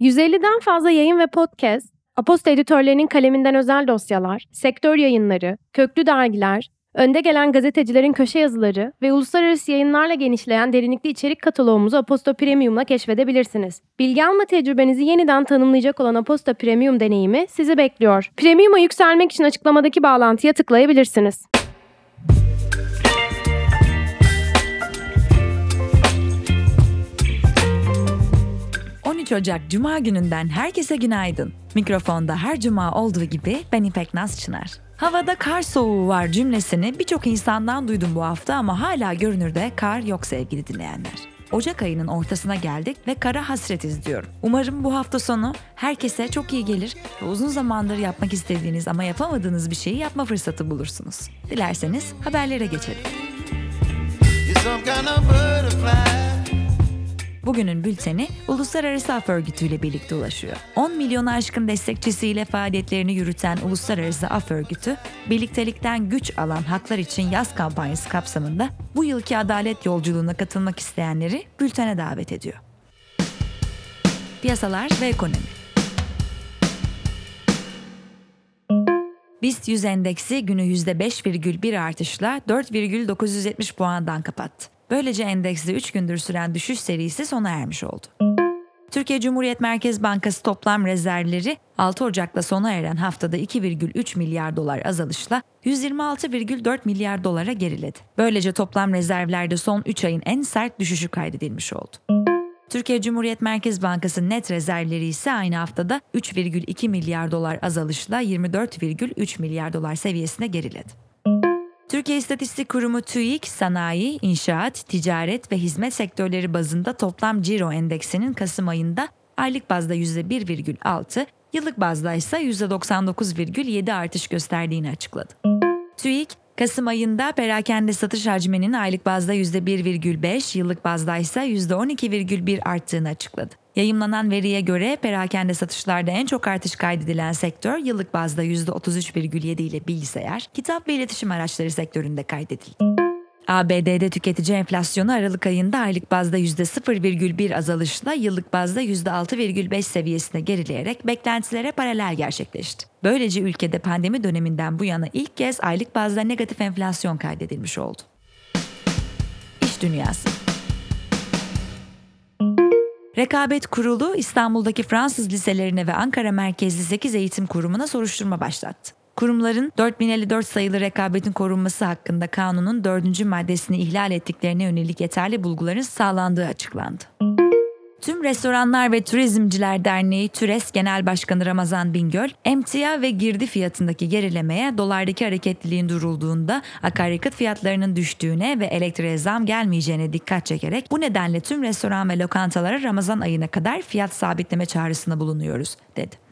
150'den fazla yayın ve podcast, Aposta editörlerinin kaleminden özel dosyalar, sektör yayınları, köklü dergiler, önde gelen gazetecilerin köşe yazıları ve uluslararası yayınlarla genişleyen derinlikli içerik kataloğumuzu Aposta Premium'la keşfedebilirsiniz. Bilgi alma tecrübenizi yeniden tanımlayacak olan Aposta Premium deneyimi sizi bekliyor. Premium'a yükselmek için açıklamadaki bağlantıya tıklayabilirsiniz. 13 Ocak Cuma gününden herkese günaydın. Mikrofonda her cuma olduğu gibi ben İpek Naz Çınar. Havada kar soğuğu var cümlesini birçok insandan duydum bu hafta ama hala görünürde kar yok sevgili dinleyenler. Ocak ayının ortasına geldik ve kara hasretiz diyorum. Umarım bu hafta sonu herkese çok iyi gelir ve uzun zamandır yapmak istediğiniz ama yapamadığınız bir şeyi yapma fırsatı bulursunuz. Dilerseniz haberlere geçelim. You're some kind of butterfly. Bugünün bülteni Uluslararası Af Örgütü ile birlikte ulaşıyor. 10 milyonu aşkın destekçisiyle faaliyetlerini yürüten Uluslararası Af Örgütü, birliktelikten güç alan haklar için yaz kampanyası kapsamında bu yılki adalet yolculuğuna katılmak isteyenleri bültene davet ediyor. Piyasalar ve ekonomi BIST 100 endeksi günü %5,1 artışla 4,970 puandan kapattı. Böylece endekste 3 gündür süren düşüş serisi sona ermiş oldu. Türkiye Cumhuriyet Merkez Bankası toplam rezervleri 6 Ocak'ta sona eren haftada 2,3 milyar dolar azalışla 126,4 milyar dolara geriledi. Böylece toplam rezervlerde son 3 ayın en sert düşüşü kaydedilmiş oldu. Türkiye Cumhuriyet Merkez Bankası net rezervleri ise aynı haftada 3,2 milyar dolar azalışla 24,3 milyar dolar seviyesine geriledi. Türkiye İstatistik Kurumu TÜİK, sanayi, inşaat, ticaret ve hizmet sektörleri bazında toplam ciro endeksinin Kasım ayında aylık bazda %1,6, yıllık bazda ise %99,7 artış gösterdiğini açıkladı. TÜİK, Kasım ayında perakende satış hacminin aylık bazda %1,5, yıllık bazda ise %12,1 arttığını açıkladı. Yayımlanan veriye göre perakende satışlarda en çok artış kaydedilen sektör yıllık bazda %33,7 ile bilgisayar, kitap ve iletişim araçları sektöründe kaydedildi. ABD'de tüketici enflasyonu Aralık ayında aylık bazda %0,1 azalışla yıllık bazda %6,5 seviyesine gerileyerek beklentilere paralel gerçekleşti. Böylece ülkede pandemi döneminden bu yana ilk kez aylık bazda negatif enflasyon kaydedilmiş oldu. İş Dünyası Rekabet Kurulu İstanbul'daki Fransız liselerine ve Ankara merkezli 8 eğitim kurumuna soruşturma başlattı. Kurumların 4054 sayılı rekabetin korunması hakkında kanunun 4. maddesini ihlal ettiklerine yönelik yeterli bulguların sağlandığı açıklandı. Tüm Restoranlar ve Turizmciler Derneği TÜRES Genel Başkanı Ramazan Bingöl, emtia ve girdi fiyatındaki gerilemeye dolardaki hareketliliğin durulduğunda akaryakıt fiyatlarının düştüğüne ve elektriğe zam gelmeyeceğine dikkat çekerek bu nedenle tüm restoran ve lokantalara Ramazan ayına kadar fiyat sabitleme çağrısında bulunuyoruz, dedi.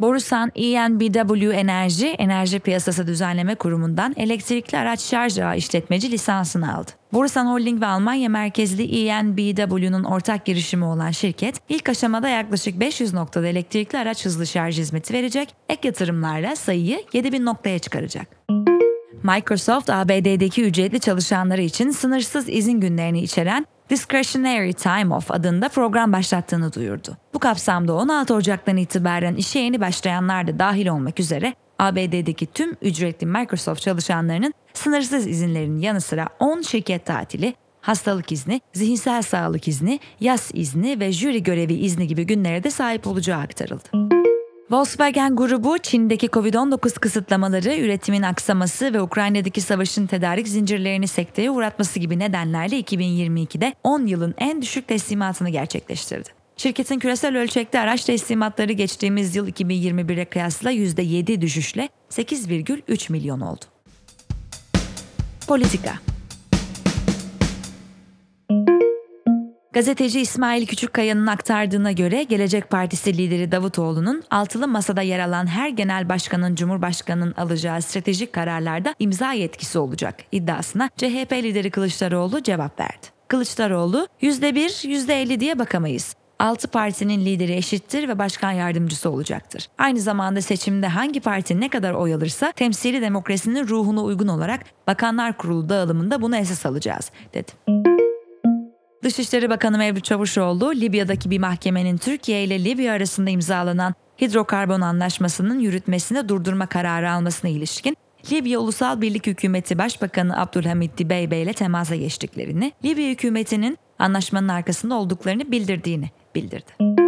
Borusan ENBW Enerji, Enerji Piyasası Düzenleme Kurumu'ndan elektrikli araç şarj ağı işletmeci lisansını aldı. Borusan Holding ve Almanya merkezli ENBW'nun ortak girişimi olan şirket, ilk aşamada yaklaşık 500 noktada elektrikli araç hızlı şarj hizmeti verecek, ek yatırımlarla sayıyı 7000 noktaya çıkaracak. Microsoft, ABD'deki ücretli çalışanları için sınırsız izin günlerini içeren Discretionary Time Off adında program başlattığını duyurdu. Bu kapsamda 16 Ocak'tan itibaren işe yeni başlayanlar da dahil olmak üzere ABD'deki tüm ücretli Microsoft çalışanlarının sınırsız izinlerinin yanı sıra 10 şirket tatili, hastalık izni, zihinsel sağlık izni, yaz izni ve jüri görevi izni gibi günlere de sahip olacağı aktarıldı. Volkswagen grubu Çin'deki Covid-19 kısıtlamaları, üretimin aksaması ve Ukrayna'daki savaşın tedarik zincirlerini sekteye uğratması gibi nedenlerle 2022'de 10 yılın en düşük teslimatını gerçekleştirdi. Şirketin küresel ölçekte araç teslimatları geçtiğimiz yıl 2021'e kıyasla %7 düşüşle 8,3 milyon oldu. Politika Gazeteci İsmail Küçükkaya'nın aktardığına göre Gelecek Partisi lideri Davutoğlu'nun altılı masada yer alan her genel başkanın Cumhurbaşkanı'nın alacağı stratejik kararlarda imza yetkisi olacak iddiasına CHP lideri Kılıçdaroğlu cevap verdi. Kılıçdaroğlu %1, %50 diye bakamayız. Altı partinin lideri eşittir ve başkan yardımcısı olacaktır. Aynı zamanda seçimde hangi parti ne kadar oy alırsa temsili demokrasinin ruhuna uygun olarak Bakanlar Kurulu dağılımında bunu esas alacağız, dedi. Dışişleri Bakanı Mevlüt Çavuşoğlu, Libya'daki bir mahkemenin Türkiye ile Libya arasında imzalanan hidrokarbon anlaşmasının yürütmesine durdurma kararı almasına ilişkin Libya Ulusal Birlik Hükümeti Başbakanı Abdülhamit Dibeybe ile temasa geçtiklerini, Libya hükümetinin anlaşmanın arkasında olduklarını bildirdiğini bildirdi.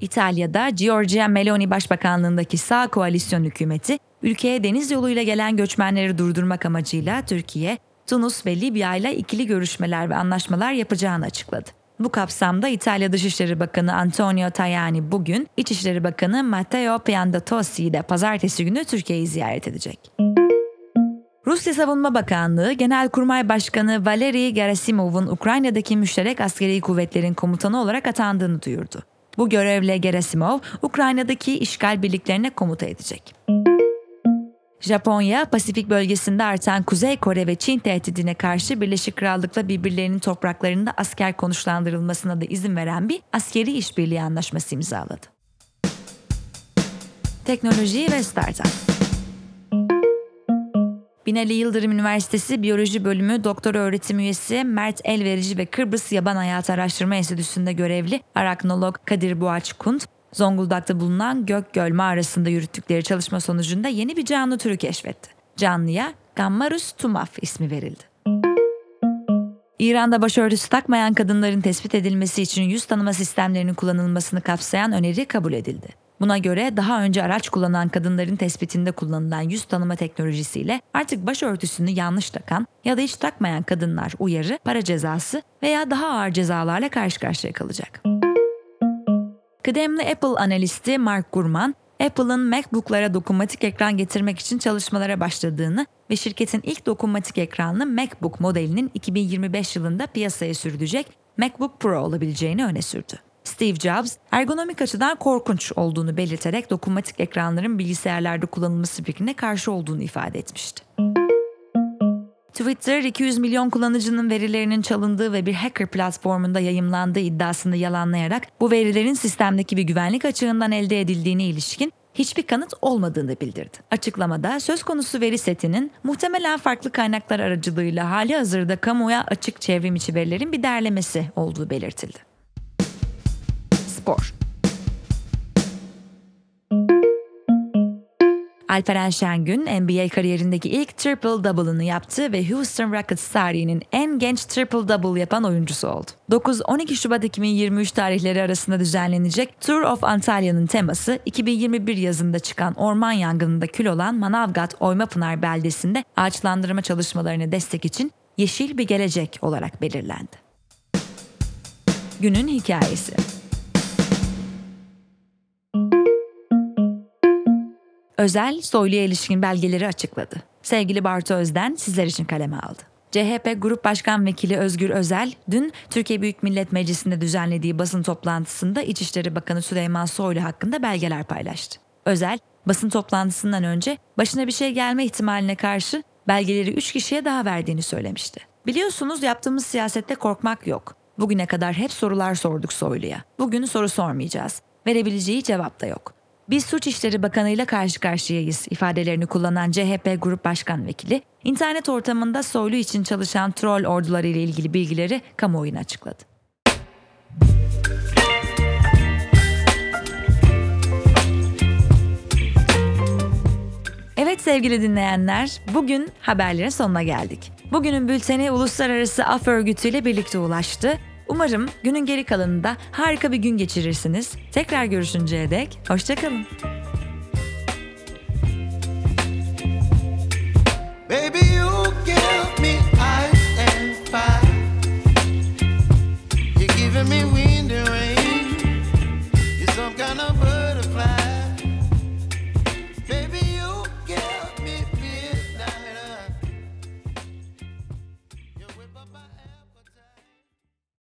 İtalya'da Giorgia Meloni Başbakanlığındaki sağ koalisyon hükümeti, ülkeye deniz yoluyla gelen göçmenleri durdurmak amacıyla Türkiye, Tunus ve Libya ile ikili görüşmeler ve anlaşmalar yapacağını açıkladı. Bu kapsamda İtalya Dışişleri Bakanı Antonio Tajani bugün, İçişleri Bakanı Matteo Piandatossi de pazartesi günü Türkiye'yi ziyaret edecek. Rusya Savunma Bakanlığı, Genelkurmay Başkanı Valery Gerasimov'un Ukrayna'daki müşterek askeri kuvvetlerin komutanı olarak atandığını duyurdu. Bu görevle Gerasimov, Ukrayna'daki işgal birliklerine komuta edecek. Japonya, Pasifik bölgesinde artan Kuzey Kore ve Çin tehdidine karşı Birleşik Krallık'la birbirlerinin topraklarında asker konuşlandırılmasına da izin veren bir askeri işbirliği anlaşması imzaladı. Teknoloji ve Startup Binali Yıldırım Üniversitesi Biyoloji Bölümü Doktor Öğretim Üyesi Mert Elverici ve Kıbrıs Yaban Hayatı Araştırma Enstitüsü'nde görevli araknolog Kadir Boğaç Kunt, Zonguldak'ta bulunan Gökgöl mağarasında yürüttükleri çalışma sonucunda yeni bir canlı türü keşfetti. Canlıya Gammarus tumaf ismi verildi. İran'da başörtüsü takmayan kadınların tespit edilmesi için yüz tanıma sistemlerinin kullanılmasını kapsayan öneri kabul edildi. Buna göre daha önce araç kullanan kadınların tespitinde kullanılan yüz tanıma teknolojisiyle artık başörtüsünü yanlış takan ya da hiç takmayan kadınlar uyarı, para cezası veya daha ağır cezalarla karşı karşıya kalacak. Kıdemli Apple analisti Mark Gurman, Apple'ın MacBook'lara dokunmatik ekran getirmek için çalışmalara başladığını ve şirketin ilk dokunmatik ekranlı MacBook modelinin 2025 yılında piyasaya sürülecek MacBook Pro olabileceğini öne sürdü. Steve Jobs, ergonomik açıdan korkunç olduğunu belirterek dokunmatik ekranların bilgisayarlarda kullanılması fikrine karşı olduğunu ifade etmişti. Twitter 200 milyon kullanıcının verilerinin çalındığı ve bir hacker platformunda yayımlandığı iddiasını yalanlayarak bu verilerin sistemdeki bir güvenlik açığından elde edildiğine ilişkin hiçbir kanıt olmadığını bildirdi. Açıklamada söz konusu veri setinin muhtemelen farklı kaynaklar aracılığıyla hali hazırda kamuya açık çevrim içi verilerin bir derlemesi olduğu belirtildi. Spor Alperen Şengün NBA kariyerindeki ilk triple double'ını yaptı ve Houston Rockets tarihinin en genç triple double yapan oyuncusu oldu. 9-12 Şubat 2023 tarihleri arasında düzenlenecek Tour of Antalya'nın teması 2021 yazında çıkan orman yangınında kül olan Manavgat Oymapınar beldesinde ağaçlandırma çalışmalarına destek için yeşil bir gelecek olarak belirlendi. Günün hikayesi Özel Soylu'ya ilişkin belgeleri açıkladı. Sevgili Bartu Özden sizler için kaleme aldı. CHP Grup Başkan Vekili Özgür Özel dün Türkiye Büyük Millet Meclisi'nde düzenlediği basın toplantısında İçişleri Bakanı Süleyman Soylu hakkında belgeler paylaştı. Özel, basın toplantısından önce başına bir şey gelme ihtimaline karşı belgeleri 3 kişiye daha verdiğini söylemişti. Biliyorsunuz yaptığımız siyasette korkmak yok. Bugüne kadar hep sorular sorduk Soylu'ya. Bugün soru sormayacağız. Verebileceği cevap da yok. Biz Suç İşleri Bakanı ile karşı karşıyayız ifadelerini kullanan CHP Grup Başkan Vekili, internet ortamında Soylu için çalışan troll orduları ile ilgili bilgileri kamuoyuna açıkladı. Evet sevgili dinleyenler, bugün haberlerin sonuna geldik. Bugünün bülteni Uluslararası Af Örgütü ile birlikte ulaştı. Umarım günün geri kalanında harika bir gün geçirirsiniz. Tekrar görüşünceye dek hoşçakalın.